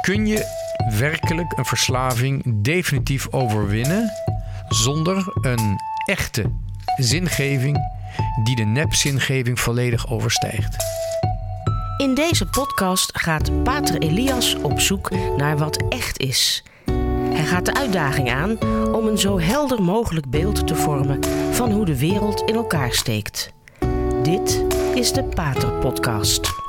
Kun je werkelijk een verslaving definitief overwinnen zonder een echte zingeving die de nepzingeving volledig overstijgt? In deze podcast gaat Pater Elias op zoek naar wat echt is. Hij gaat de uitdaging aan om een zo helder mogelijk beeld te vormen van hoe de wereld in elkaar steekt. Dit is de Pater Podcast.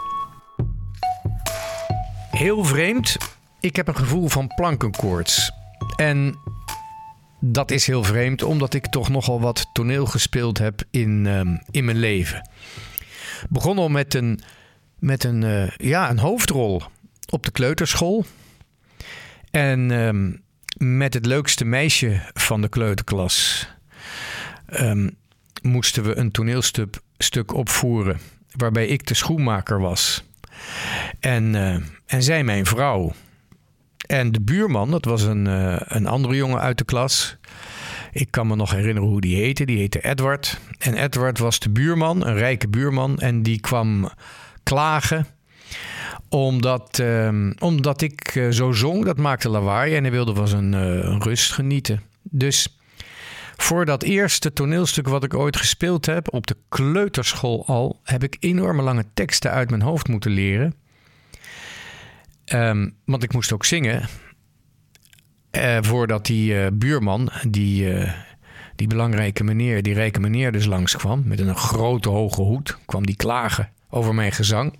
Heel vreemd. Ik heb een gevoel van plankenkoorts. En dat is heel vreemd, omdat ik toch nogal wat toneel gespeeld heb in, ehm, in mijn leven. Begon al met een, met een, eh, ja, een hoofdrol op de kleuterschool. En ehm, met het leukste meisje van de kleuterklas ehm, moesten we een toneelstuk stuk opvoeren. Waarbij ik de schoenmaker was. En, eh, en zij mijn vrouw. En de buurman, dat was een, eh, een andere jongen uit de klas. Ik kan me nog herinneren hoe die heette. Die heette Edward. En Edward was de buurman, een rijke buurman. En die kwam klagen omdat, ehm, omdat ik eh, zo zong. Dat maakte lawaai en hij wilde van zijn rust genieten. Dus voor dat eerste toneelstuk wat ik ooit gespeeld heb, op de kleuterschool al, heb ik enorme lange teksten uit mijn hoofd moeten leren. Um, want ik moest ook zingen. Uh, voordat die uh, buurman, die, uh, die belangrijke meneer, die rijke meneer dus langskwam. Met een grote hoge hoed, kwam die klagen over mijn gezang.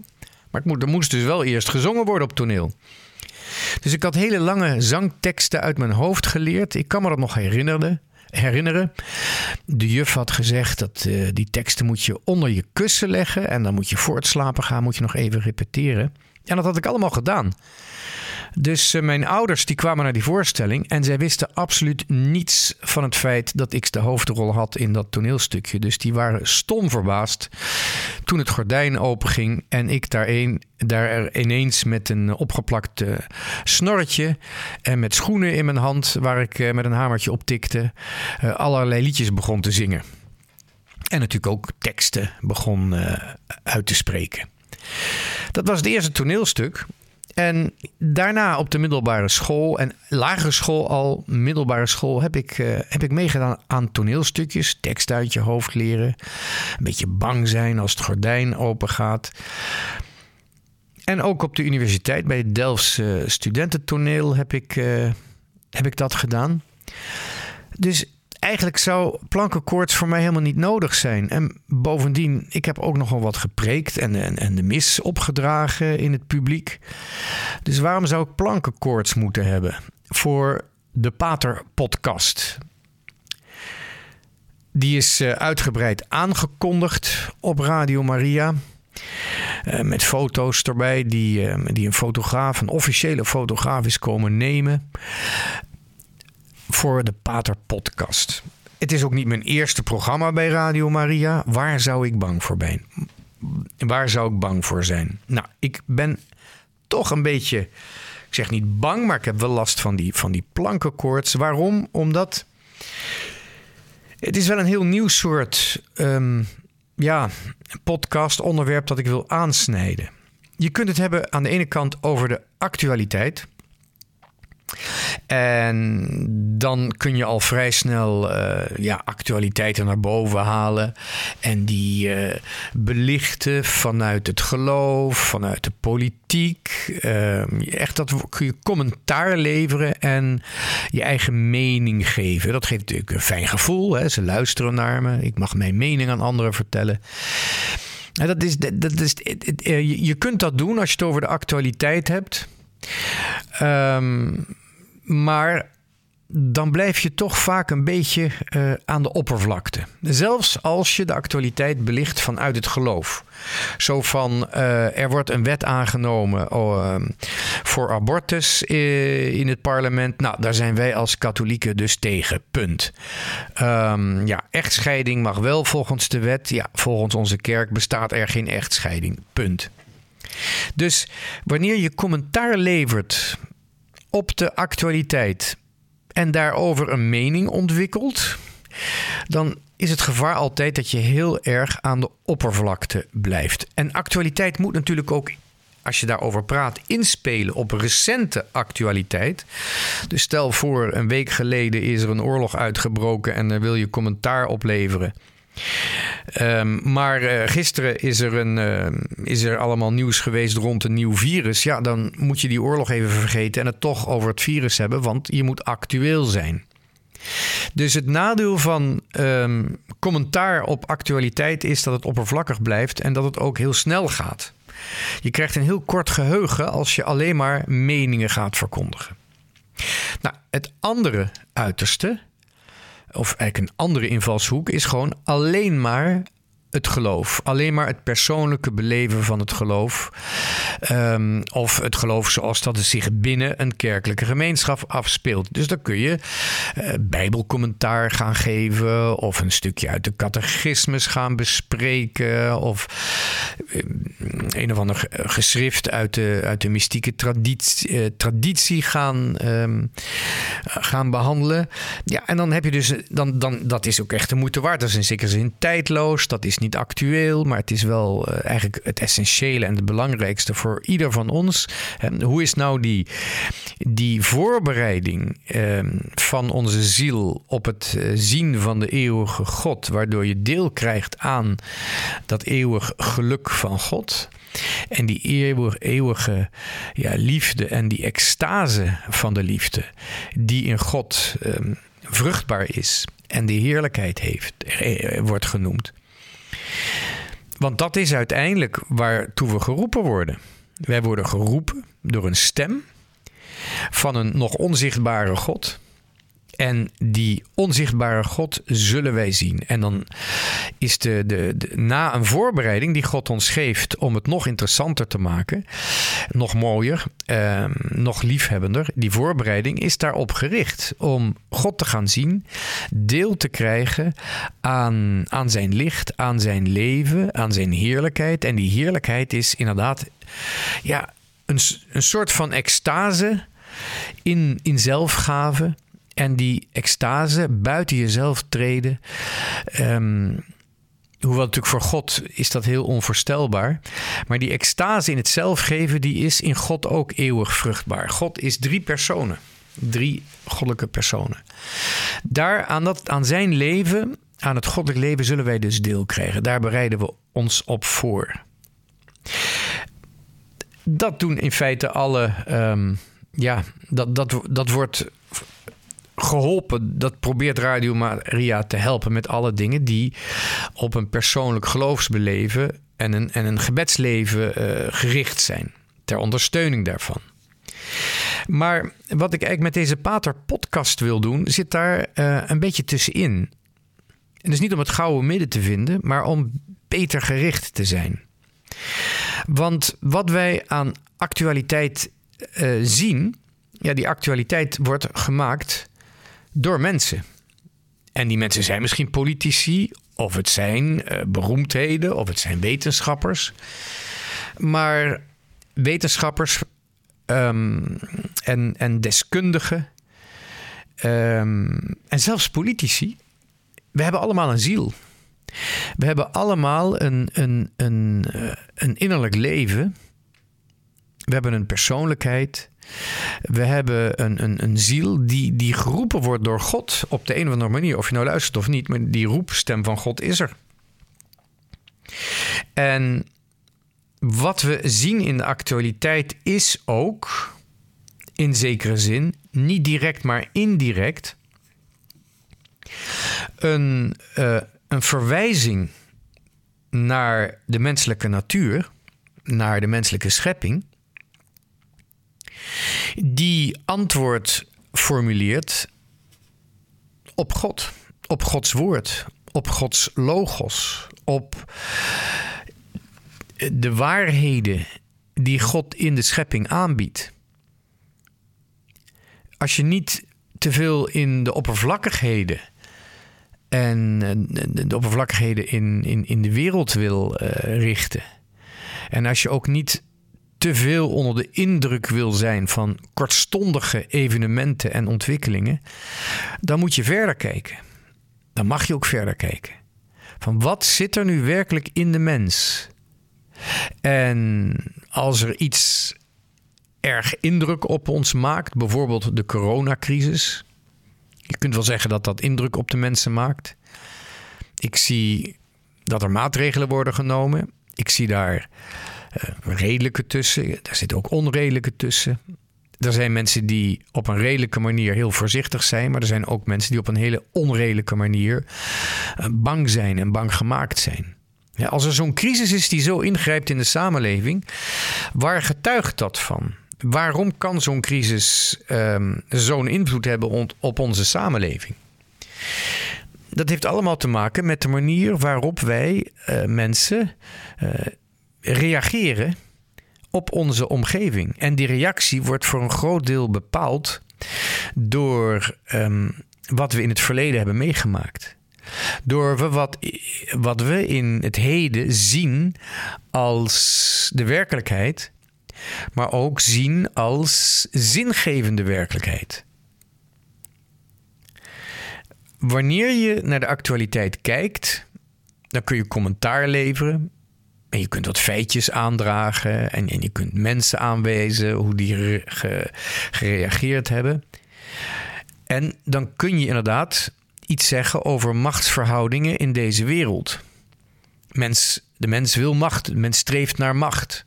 Maar er moest dus wel eerst gezongen worden op toneel. Dus ik had hele lange zangteksten uit mijn hoofd geleerd. Ik kan me dat nog herinneren. Herinneren. De juf had gezegd dat uh, die teksten moet je onder je kussen leggen. En dan moet je voor het slapen gaan, moet je nog even repeteren. En dat had ik allemaal gedaan. Dus uh, mijn ouders die kwamen naar die voorstelling en zij wisten absoluut niets van het feit dat ik de hoofdrol had in dat toneelstukje. Dus die waren stom verbaasd toen het gordijn openging en ik daar, daar ineens met een opgeplakt snorretje en met schoenen in mijn hand waar ik uh, met een hamertje op tikte, allerlei liedjes begon te zingen. En natuurlijk ook teksten begon uit te spreken. Dat was het eerste toneelstuk. En daarna op de middelbare school en lagere school al, middelbare school, heb ik, uh, heb ik meegedaan aan toneelstukjes. Tekst uit je hoofd leren. Een beetje bang zijn als het gordijn open gaat. En ook op de universiteit bij het Delfts studententoneel heb ik, uh, heb ik dat gedaan. Dus eigenlijk zou plankenkoorts voor mij helemaal niet nodig zijn. En bovendien, ik heb ook nogal wat gepreekt en, en, en de mis opgedragen in het publiek. Dus waarom zou ik plankenkoorts moeten hebben voor de Pater podcast? Die is uitgebreid aangekondigd op Radio Maria. Uh, met foto's erbij die, uh, die een fotograaf, een officiële fotograaf is komen nemen voor de Pater Podcast. Het is ook niet mijn eerste programma bij Radio Maria. Waar zou ik bang voor zijn? Waar zou ik bang voor zijn? Nou, ik ben toch een beetje, ik zeg niet bang, maar ik heb wel last van die, van die plankenkoorts. Waarom? Omdat het is wel een heel nieuw soort um, ja, podcast onderwerp dat ik wil aansnijden. Je kunt het hebben aan de ene kant over de actualiteit. En dan kun je al vrij snel uh, ja, actualiteiten naar boven halen. En die uh, belichten vanuit het geloof, vanuit de politiek. Uh, echt dat kun je commentaar leveren en je eigen mening geven. Dat geeft natuurlijk een fijn gevoel. Hè? Ze luisteren naar me. Ik mag mijn mening aan anderen vertellen. En dat is, dat is, je kunt dat doen als je het over de actualiteit hebt. Um, maar dan blijf je toch vaak een beetje uh, aan de oppervlakte. Zelfs als je de actualiteit belicht vanuit het geloof. Zo van, uh, er wordt een wet aangenomen uh, voor abortus in het parlement. Nou, daar zijn wij als katholieken dus tegen. Punt. Um, ja, echtscheiding mag wel volgens de wet. Ja, volgens onze kerk bestaat er geen echtscheiding. Punt. Dus wanneer je commentaar levert op de actualiteit en daarover een mening ontwikkelt, dan is het gevaar altijd dat je heel erg aan de oppervlakte blijft. En actualiteit moet natuurlijk ook als je daarover praat, inspelen op recente actualiteit. Dus stel voor, een week geleden is er een oorlog uitgebroken en dan wil je commentaar opleveren. Um, maar uh, gisteren is er, een, uh, is er allemaal nieuws geweest rond een nieuw virus. Ja, dan moet je die oorlog even vergeten en het toch over het virus hebben, want je moet actueel zijn. Dus het nadeel van um, commentaar op actualiteit is dat het oppervlakkig blijft en dat het ook heel snel gaat. Je krijgt een heel kort geheugen als je alleen maar meningen gaat verkondigen. Nou, het andere uiterste, of eigenlijk een andere invalshoek, is gewoon alleen maar het geloof. Alleen maar het persoonlijke beleven van het geloof. Um, of het geloof zoals dat het zich binnen een kerkelijke gemeenschap afspeelt. Dus dan kun je uh, bijbelcommentaar gaan geven. Of een stukje uit de catechismus gaan bespreken. Of uh, een of ander geschrift uit de, uit de mystieke traditie, uh, traditie gaan, um, gaan behandelen. Ja, en dan heb je dus, dan, dan, dat is ook echt de moeite waard. Dat is in zekere zin tijdloos. Dat is niet actueel, maar het is wel uh, eigenlijk het essentiële en het belangrijkste voor ieder van ons. En hoe is nou die, die voorbereiding uh, van onze ziel op het uh, zien van de eeuwige God, waardoor je deel krijgt aan dat eeuwig geluk van God? En die eeuwige, ja, liefde en die extase van de liefde, die in God um, vruchtbaar is en die heerlijkheid heeft, eh, wordt genoemd. Want dat is uiteindelijk waartoe we geroepen worden. Wij worden geroepen door een stem van een nog onzichtbare God. En die onzichtbare God zullen wij zien. En dan is de, de, na een voorbereiding die God ons geeft om het nog interessanter te maken, nog mooier, eh, nog liefhebbender, die voorbereiding is daarop gericht om God te gaan zien, deel te krijgen aan, aan zijn licht, aan zijn leven, aan zijn heerlijkheid. En die heerlijkheid is inderdaad ja, een, een soort van extase in, in zelfgave en die extase, buiten jezelf treden. Um, hoewel natuurlijk voor God is dat heel onvoorstelbaar. Maar die extase in het zelfgeven, die is in God ook eeuwig vruchtbaar. God is drie personen. Drie goddelijke personen. Daar aan, dat, aan zijn leven, aan het goddelijk leven, zullen wij dus deel krijgen. Daar bereiden we ons op voor. Dat doen in feite alle. Um, ja, dat, dat, dat wordt geholpen. Dat probeert Radio Maria te helpen met alle dingen die op een persoonlijk geloofsbeleven en een, en een gebedsleven uh, gericht zijn. Ter ondersteuning daarvan. Maar wat ik eigenlijk met deze Pater podcast wil doen, zit daar uh, een beetje tussenin. En is niet om het gouden midden te vinden, maar om beter gericht te zijn. Want wat wij aan actualiteit uh, zien, ja, die actualiteit wordt gemaakt door mensen. En die mensen zijn misschien politici, of het zijn uh, beroemdheden, of het zijn wetenschappers. Maar wetenschappers um, en, en deskundigen um, en zelfs politici, we hebben allemaal een ziel. We hebben allemaal een, een, een, uh, een innerlijk leven. We hebben een persoonlijkheid. We hebben een, een, een ziel die, die geroepen wordt door God op de een of andere manier. Of je nou luistert of niet, maar die roepstem van God is er. En wat we zien in de actualiteit is ook, in zekere zin, niet direct, maar indirect, een, uh, een verwijzing naar de menselijke natuur, naar de menselijke schepping, die antwoord formuleert op God, op Gods woord, op Gods logos, op de waarheden die God in de schepping aanbiedt. Als je niet te veel in de oppervlakkigheden en de oppervlakkigheden in, in, in de wereld wil uh, richten. En als je ook niet te veel onder de indruk wil zijn van kortstondige evenementen en ontwikkelingen, dan moet je verder kijken. Dan mag je ook verder kijken. Van wat zit er nu werkelijk in de mens? En als er iets erg indruk op ons maakt, bijvoorbeeld de coronacrisis. Je kunt wel zeggen dat dat indruk op de mensen maakt. Ik zie dat er maatregelen worden genomen. Ik zie daar redelijke tussen. Daar zitten ook onredelijke tussen. Er zijn mensen die op een redelijke manier heel voorzichtig zijn, maar er zijn ook mensen die op een hele onredelijke manier uh, bang zijn en bang gemaakt zijn. Ja, als er zo'n crisis is die zo ingrijpt in de samenleving, waar getuigt dat van? Waarom kan zo'n crisis um, zo'n invloed hebben op onze samenleving? Dat heeft allemaal te maken met de manier waarop wij uh, mensen reageren op onze omgeving. En die reactie wordt voor een groot deel bepaald door um, wat we in het verleden hebben meegemaakt. Door wat, wat we in het heden zien als de werkelijkheid, maar ook zien als zingevende werkelijkheid. Wanneer je naar de actualiteit kijkt, dan kun je commentaar leveren. En je kunt wat feitjes aandragen. En, en je kunt mensen aanwijzen hoe die gereageerd hebben. En dan kun je inderdaad iets zeggen over machtsverhoudingen in deze wereld. Mens, de mens wil macht, de mens streeft naar macht.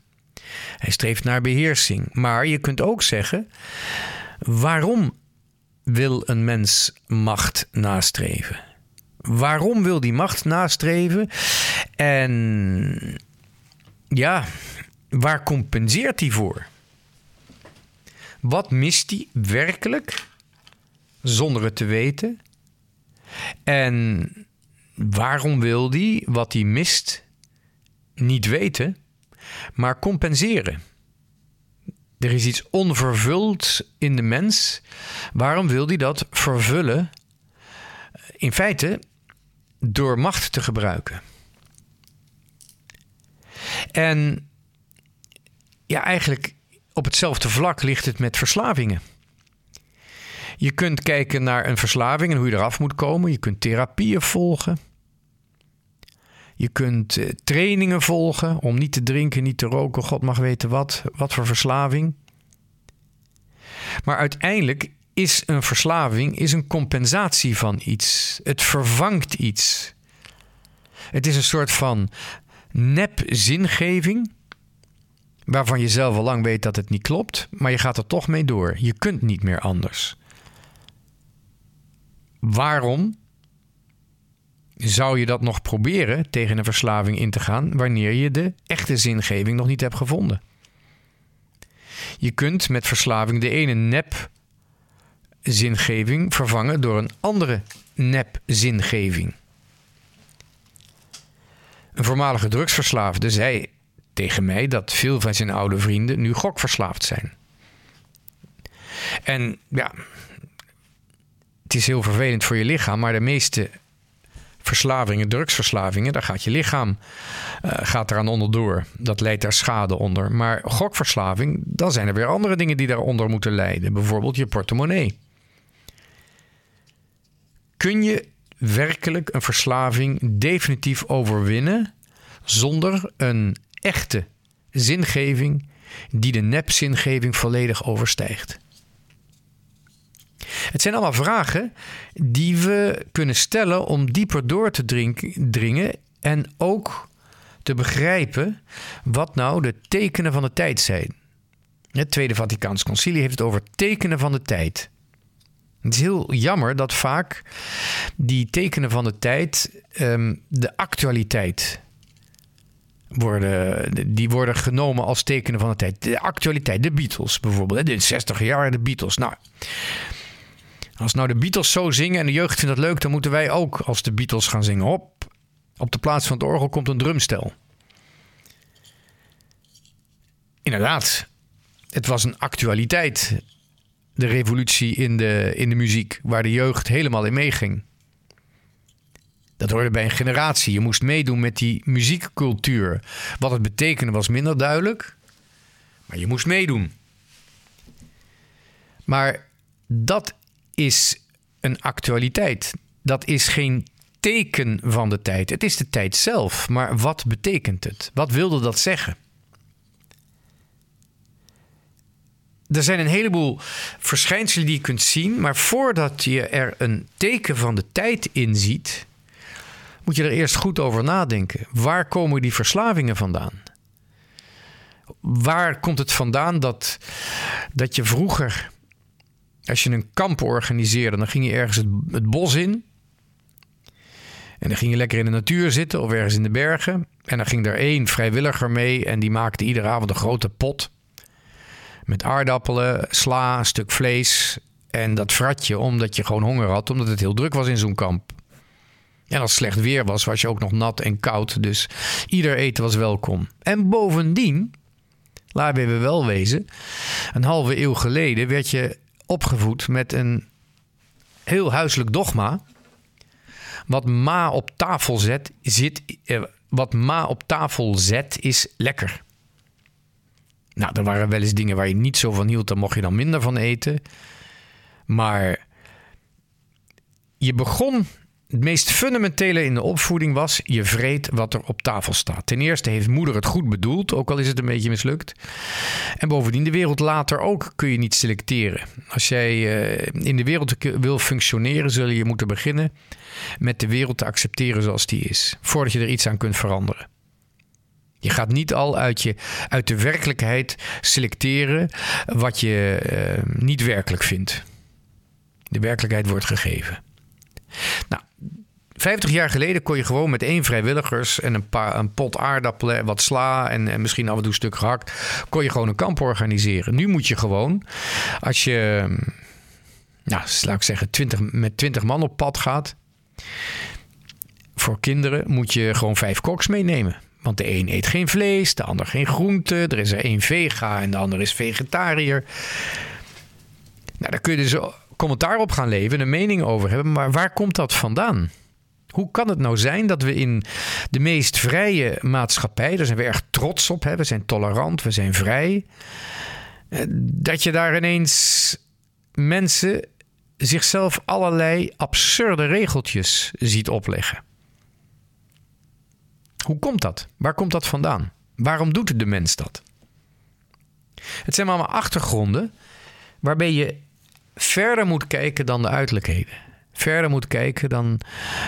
Hij streeft naar beheersing. Maar je kunt ook zeggen: waarom wil een mens macht nastreven? Waarom wil die macht nastreven? En ja, waar compenseert hij voor? Wat mist hij werkelijk zonder het te weten? En waarom wil hij wat hij mist niet weten, maar compenseren? Er is iets onvervuld in de mens. Waarom wil hij dat vervullen? In feite door macht te gebruiken. En ja, eigenlijk op hetzelfde vlak ligt het met verslavingen. Je kunt kijken naar een verslaving en hoe je eraf moet komen. Je kunt therapieën volgen. Je kunt uh, trainingen volgen om niet te drinken, niet te roken, God mag weten wat, wat voor verslaving. Maar uiteindelijk is een verslaving is een compensatie van iets. Het vervangt iets. Het is een soort van nep zingeving waarvan je zelf al lang weet dat het niet klopt, maar je gaat er toch mee door. Je kunt niet meer anders. Waarom zou je dat nog proberen tegen een verslaving in te gaan wanneer je de echte zingeving nog niet hebt gevonden? Je kunt met verslaving de ene nep zingeving vervangen door een andere nep zingeving. Een voormalige drugsverslaafde zei tegen mij dat veel van zijn oude vrienden nu gokverslaafd zijn. En ja, het is heel vervelend voor je lichaam, maar de meeste verslavingen, drugsverslavingen, daar gaat je lichaam uh, gaat eraan onderdoor. Dat leidt daar schade onder. Maar gokverslaving, dan zijn er weer andere dingen die daaronder moeten lijden. Bijvoorbeeld je portemonnee. Kun je werkelijk een verslaving definitief overwinnen zonder een echte zingeving die de nepzingeving volledig overstijgt? Het zijn allemaal vragen die we kunnen stellen om dieper door te dringen en ook te begrijpen wat nou de tekenen van de tijd zijn. Het Tweede Vaticaans Concilie heeft het over tekenen van de tijd. Het is heel jammer dat vaak die tekenen van de tijd um, de actualiteit worden, die worden genomen als tekenen van de tijd. De actualiteit, de Beatles bijvoorbeeld, de 60 jaar de Beatles. Nou, als nou de Beatles zo zingen en de jeugd vindt dat leuk, dan moeten wij ook als de Beatles gaan zingen. Hop, op de plaats van het orgel komt een drumstel. Inderdaad, het was een actualiteit. De revolutie in de, in de muziek, waar de jeugd helemaal in meeging. Dat hoorde bij een generatie. Je moest meedoen met die muziekcultuur. Wat het betekende was minder duidelijk. Maar je moest meedoen. Maar dat is een actualiteit. Dat is geen teken van de tijd. Het is de tijd zelf, maar wat betekent het? Wat wilde dat zeggen? Er zijn een heleboel verschijnselen die je kunt zien, maar voordat je er een teken van de tijd in ziet, moet je er eerst goed over nadenken. Waar komen die verslavingen vandaan? Waar komt het vandaan dat, dat je vroeger, als je een kamp organiseerde, dan ging je ergens het, het bos in. En dan ging je lekker in de natuur zitten of ergens in de bergen. En dan ging er één vrijwilliger mee en die maakte iedere avond een grote pot. Met aardappelen, sla, een stuk vlees. En dat vrat je omdat je gewoon honger had, omdat het heel druk was in zo'n kamp. En als het slecht weer was, was je ook nog nat en koud. Dus ieder eten was welkom. En bovendien, laten we wel wezen, een halve eeuw geleden werd je opgevoed met een heel huiselijk dogma. Wat ma op tafel zet, zit, eh, wat ma op tafel zet, is lekker. Nou, er waren wel eens dingen waar je niet zo van hield, daar mocht je dan minder van eten. Maar je begon het meest fundamentele in de opvoeding was: je vreet wat er op tafel staat. Ten eerste heeft moeder het goed bedoeld, ook al is het een beetje mislukt. En bovendien, de wereld later ook kun je niet selecteren. Als jij uh, in de wereld wil functioneren, zul je moeten beginnen met de wereld te accepteren zoals die is, voordat je er iets aan kunt veranderen. Je gaat niet al uit, je, uit de werkelijkheid selecteren wat je uh, niet werkelijk vindt. De werkelijkheid wordt gegeven. Nou, 50 jaar geleden kon je gewoon met één vrijwilligers en een, paar, een pot aardappelen en wat sla en, en, misschien af en toe een stuk gehakt, kon je gewoon een kamp organiseren. Nu moet je gewoon, als je, nou, laat ik zeggen, 20, met 20 man op pad gaat, voor kinderen moet je gewoon vijf koks meenemen. Want de een eet geen vlees, de ander geen groente. Er is er één vega en de ander is vegetariër. Nou, daar kun je dus commentaar op gaan leveren, een mening over hebben. Maar waar komt dat vandaan? Hoe kan het nou zijn dat we in de meest vrije maatschappij, daar zijn we erg trots op, hè? we zijn tolerant, we zijn vrij, eh, dat je daar ineens mensen zichzelf allerlei absurde regeltjes ziet opleggen? Hoe komt dat? Waar komt dat vandaan? Waarom doet de mens dat? Het zijn allemaal achtergronden waarbij je verder moet kijken dan de uiterlijkheden. Verder moet kijken dan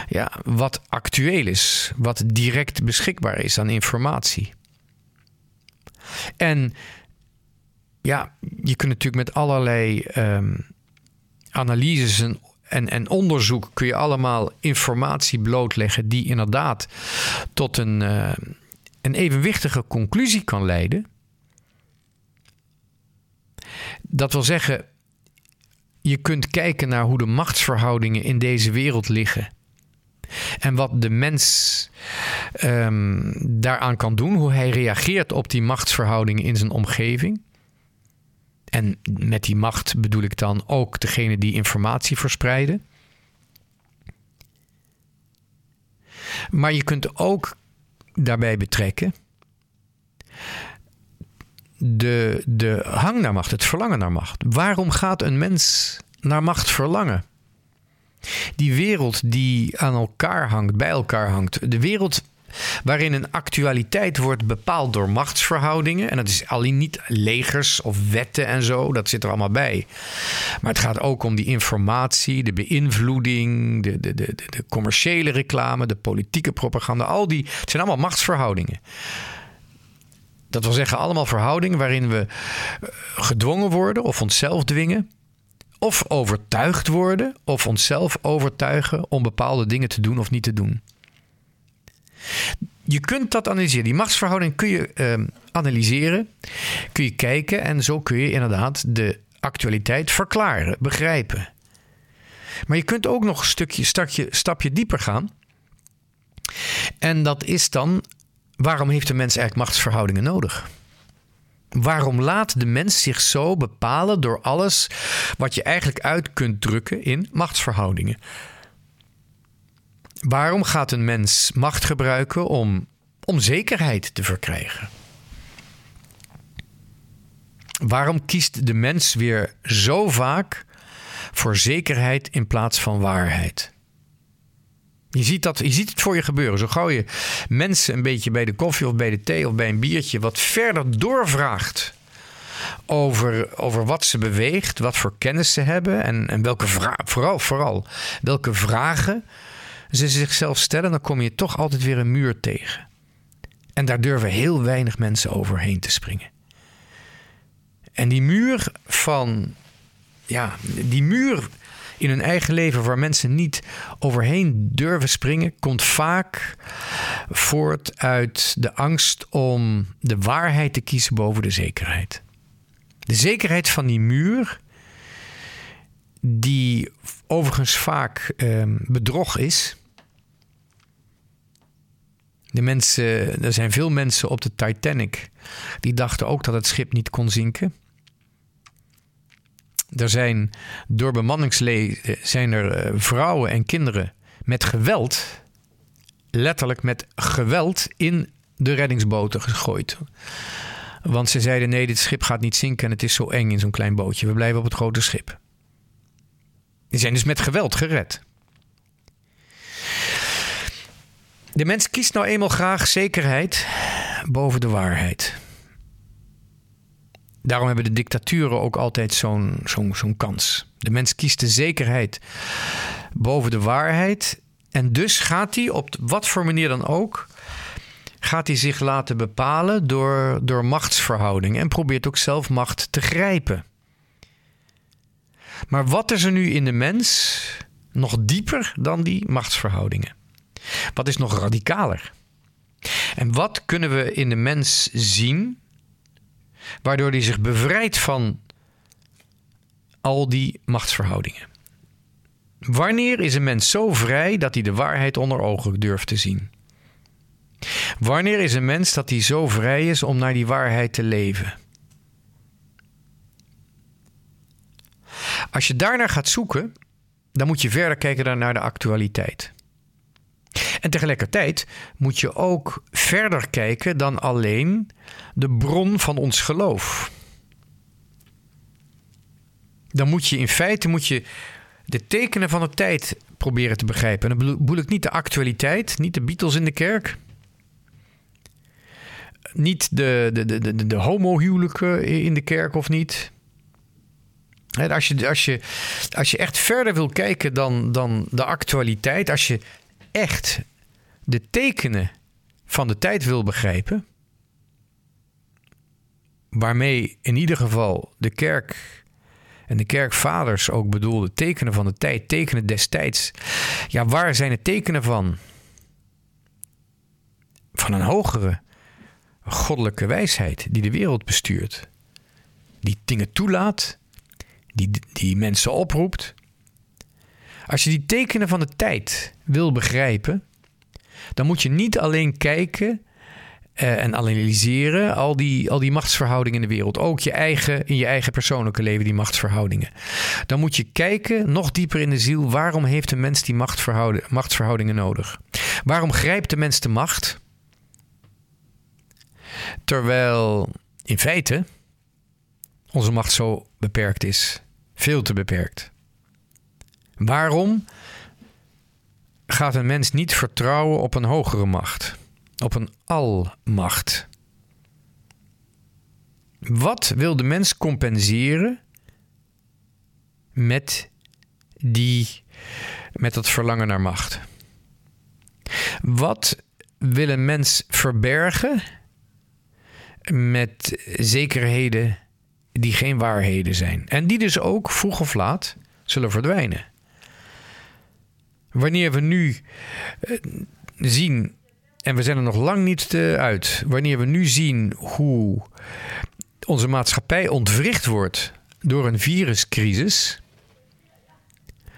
ja, wat actueel is, wat direct beschikbaar is aan informatie. En ja, je kunt natuurlijk met allerlei um, analyses en, en, en, onderzoek kun je allemaal informatie blootleggen die inderdaad tot een, uh, een evenwichtige conclusie kan leiden. Dat wil zeggen, je kunt kijken naar hoe de machtsverhoudingen in deze wereld liggen. En wat de mens um, daaraan kan doen, hoe hij reageert op die machtsverhoudingen in zijn omgeving. En met die macht bedoel ik dan ook degene die informatie verspreiden. Maar je kunt ook daarbij betrekken de, de hang naar macht, het verlangen naar macht. Waarom gaat een mens naar macht verlangen? Die wereld die aan elkaar hangt, bij elkaar hangt. De wereld waarin een actualiteit wordt bepaald door machtsverhoudingen. En dat is alleen niet legers of wetten en zo, dat zit er allemaal bij. Maar het gaat ook om die informatie, de beïnvloeding, de, de, de, de commerciële reclame, de politieke propaganda. Al die, het zijn allemaal machtsverhoudingen. Dat wil zeggen, allemaal verhoudingen waarin we eh, gedwongen worden of onszelf dwingen. Of overtuigd worden of onszelf overtuigen om bepaalde dingen te doen of niet te doen. Je kunt dat analyseren. Die machtsverhouding kun je uh, analyseren, kun je kijken en zo kun je inderdaad de actualiteit verklaren, begrijpen. Maar je kunt ook nog een stukje, stapje dieper gaan. En dat is dan waarom heeft de mens eigenlijk machtsverhoudingen nodig? Waarom laat de mens zich zo bepalen door alles wat je eigenlijk uit kunt drukken in machtsverhoudingen? Waarom gaat een mens macht gebruiken om, om zekerheid te verkrijgen? Waarom kiest de mens weer zo vaak voor zekerheid in plaats van waarheid? Je ziet, dat, je ziet het voor je gebeuren. Zo gauw je mensen een beetje bij de koffie of bij de thee of bij een biertje wat verder doorvraagt over, over wat ze beweegt, wat voor kennis ze hebben en, en welke vooral, vooral welke vragen ze zichzelf stellen, dan kom je toch altijd weer een muur tegen. En daar durven heel weinig mensen overheen te springen. En die muur van, ja, die muur in hun eigen leven waar mensen niet overheen durven springen, komt vaak voort uit de angst om de waarheid te kiezen boven de zekerheid. De zekerheid van die muur, die overigens vaak eh, bedrog is. De mensen, er zijn veel mensen op de Titanic die dachten ook dat het schip niet kon zinken. Er zijn door bemanningsleden zijn er eh, vrouwen en kinderen met geweld, letterlijk met geweld, in de reddingsboten gegooid. Want ze zeiden: nee, dit schip gaat niet zinken en het is zo eng in zo'n klein bootje. We blijven op het grote schip. Die zijn dus met geweld gered. De mens kiest nou eenmaal graag zekerheid boven de waarheid. Daarom hebben de dictaturen ook altijd zo'n zo'n zo'n kans. De mens kiest de zekerheid boven de waarheid. En dus gaat hij op wat voor manier dan ook gaat hij zich laten bepalen door, door machtsverhoudingen en probeert ook zelf macht te grijpen. Maar wat is er nu in de mens nog dieper dan die machtsverhoudingen? Wat is nog radicaler? En wat kunnen we in de mens zien waardoor hij zich bevrijdt van al die machtsverhoudingen? Wanneer is een mens zo vrij dat hij de waarheid onder ogen durft te zien? Wanneer is een mens dat hij zo vrij is om naar die waarheid te leven? Als je daarnaar gaat zoeken, dan moet je verder kijken naar de actualiteit. En tegelijkertijd moet je ook verder kijken dan alleen de bron van ons geloof. Dan moet je in feite moet je de tekenen van de tijd proberen te begrijpen. En dan bedoel ik niet de actualiteit, niet de Beatles in de kerk niet de, de, de, de, de homohuwelijken in de kerk of niet. Als je, als, je, als je echt verder wil kijken dan, dan de actualiteit, als je echt de tekenen van de tijd wil begrijpen, waarmee in ieder geval de kerk en de kerkvaders ook bedoelden, tekenen van de tijd, tekenen destijds. Ja, waar zijn de tekenen van? Van een hogere goddelijke wijsheid die de wereld bestuurt. Die dingen toelaat, die, die mensen oproept. Als je die tekenen van de tijd wil begrijpen, dan moet je niet alleen kijken uh, en analyseren al die, al die machtsverhoudingen in de wereld. Ook je eigen, in je eigen persoonlijke leven, die machtsverhoudingen. Dan moet je kijken, nog dieper in de ziel, waarom heeft een mens die machtsverhoudingen nodig? Waarom grijpt de mens de macht? Terwijl in feite onze macht zo beperkt is. Veel te beperkt. Waarom gaat een mens niet vertrouwen op een hogere macht? Op een almacht? Wat wil de mens compenseren met, die, met dat verlangen naar macht? Wat wil een mens verbergen met zekerheden die geen waarheden zijn. En die dus ook vroeg of laat zullen verdwijnen. Wanneer we nu eh, zien, en we zijn er nog lang niet eh, uit, wanneer we nu zien hoe onze maatschappij ontwricht wordt door een viruscrisis.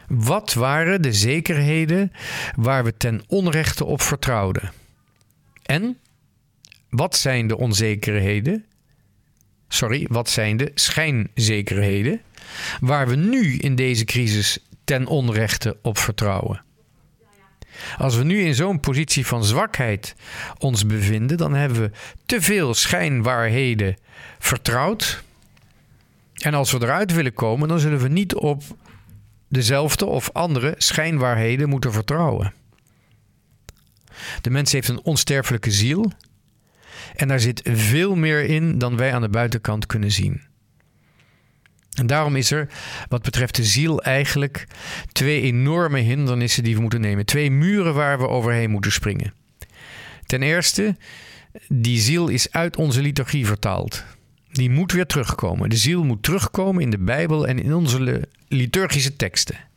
Wat waren de zekerheden waar we ten onrechte op vertrouwden? En wat zijn de onzekerheden? Sorry, wat zijn de schijnzekerheden? Waar we nu in deze crisis ten onrechte op vertrouwen. Als we nu in zo'n positie van zwakheid ons bevinden, dan hebben we te veel schijnwaarheden vertrouwd. En als we eruit willen komen, dan zullen we niet op dezelfde of andere schijnwaarheden moeten vertrouwen. De mens heeft een onsterfelijke ziel. En daar zit veel meer in dan wij aan de buitenkant kunnen zien. En daarom is er, wat betreft de ziel, eigenlijk twee enorme hindernissen die we moeten nemen. Twee muren waar we overheen moeten springen. Ten eerste, die ziel is uit onze liturgie vertaald. Die moet weer terugkomen. De ziel moet terugkomen in de Bijbel en in onze liturgische teksten.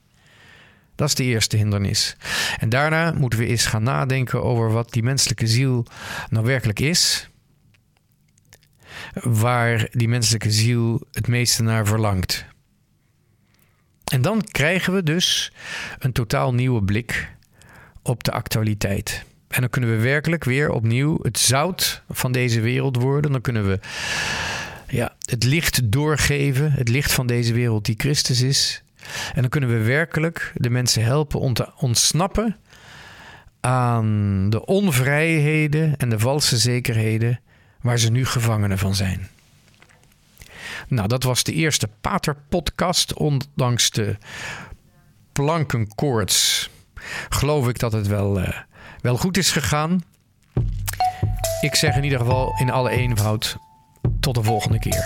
Dat is de eerste hindernis. En daarna moeten we eens gaan nadenken over wat die menselijke ziel nou werkelijk is. Waar die menselijke ziel het meeste naar verlangt. En dan krijgen we dus een totaal nieuwe blik op de actualiteit. En dan kunnen we werkelijk weer opnieuw het zout van deze wereld worden. Dan kunnen we ja, het licht doorgeven, het licht van deze wereld die Christus is. En dan kunnen we werkelijk de mensen helpen om te ontsnappen aan de onvrijheden en de valse zekerheden waar ze nu gevangenen van zijn. Nou, dat was de eerste Pater-podcast, ondanks de plankenkoorts. Geloof ik dat het wel, uh, wel goed is gegaan. Ik zeg in ieder geval in alle eenvoud tot de volgende keer.